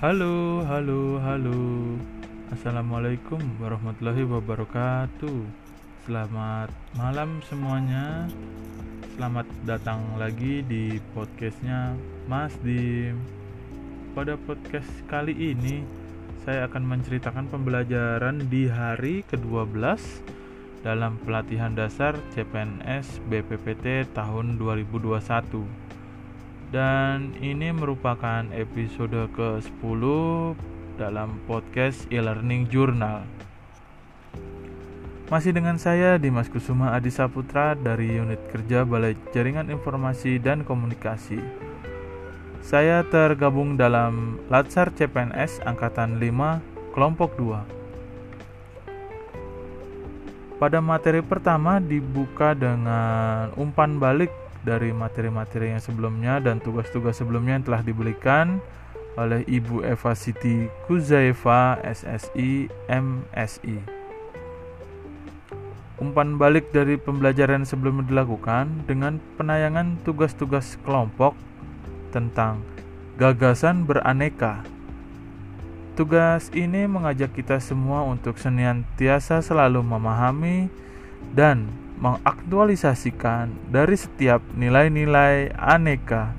Halo, halo, halo. Assalamualaikum warahmatullahi wabarakatuh. Selamat malam semuanya. Selamat datang lagi di podcastnya Mas Dim. Pada podcast kali ini, saya akan menceritakan pembelajaran di hari ke-12 dalam pelatihan dasar CPNS BPPT tahun 2021 dan ini merupakan episode ke-10 dalam podcast e-learning journal. Masih dengan saya Dimas Kusuma Adi Saputra dari Unit Kerja Balai Jaringan Informasi dan Komunikasi. Saya tergabung dalam Latsar CPNS Angkatan 5 Kelompok 2. Pada materi pertama dibuka dengan umpan balik dari materi-materi yang sebelumnya dan tugas-tugas sebelumnya yang telah diberikan oleh Ibu Eva Siti Kuzaifa SSI MSI. Umpan balik dari pembelajaran sebelumnya dilakukan dengan penayangan tugas-tugas kelompok tentang gagasan beraneka. Tugas ini mengajak kita semua untuk senantiasa selalu memahami dan mengaktualisasikan dari setiap nilai-nilai aneka.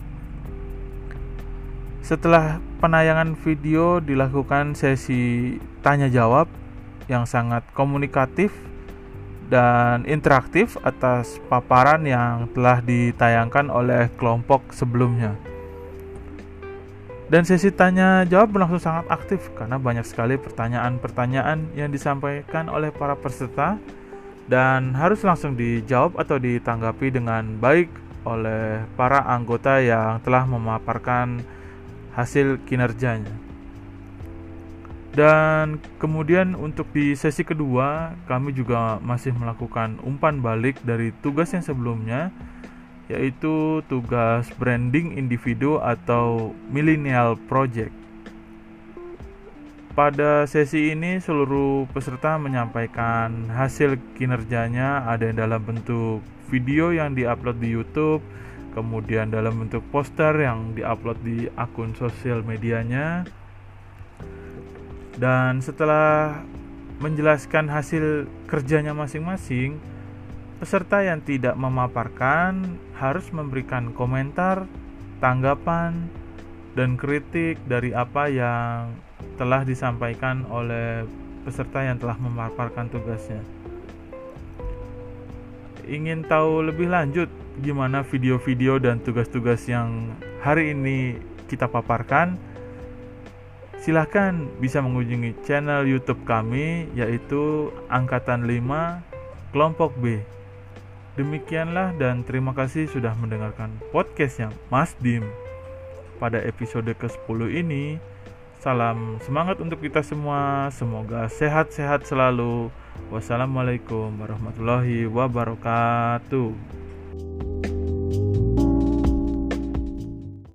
Setelah penayangan video dilakukan sesi tanya jawab yang sangat komunikatif dan interaktif atas paparan yang telah ditayangkan oleh kelompok sebelumnya. Dan sesi tanya jawab berlangsung sangat aktif karena banyak sekali pertanyaan-pertanyaan yang disampaikan oleh para peserta dan harus langsung dijawab atau ditanggapi dengan baik oleh para anggota yang telah memaparkan hasil kinerjanya. Dan kemudian untuk di sesi kedua, kami juga masih melakukan umpan balik dari tugas yang sebelumnya, yaitu tugas branding individu atau millennial project. Pada sesi ini seluruh peserta menyampaikan hasil kinerjanya ada yang dalam bentuk video yang diupload di YouTube, kemudian dalam bentuk poster yang diupload di akun sosial medianya. Dan setelah menjelaskan hasil kerjanya masing-masing, peserta yang tidak memaparkan harus memberikan komentar, tanggapan, dan kritik dari apa yang telah disampaikan oleh peserta yang telah memaparkan tugasnya. Ingin tahu lebih lanjut gimana video-video dan tugas-tugas yang hari ini kita paparkan? Silahkan bisa mengunjungi channel YouTube kami yaitu Angkatan 5 Kelompok B. Demikianlah dan terima kasih sudah mendengarkan podcastnya Mas Dim. Pada episode ke-10 ini, Salam semangat untuk kita semua. Semoga sehat-sehat selalu. Wassalamualaikum warahmatullahi wabarakatuh.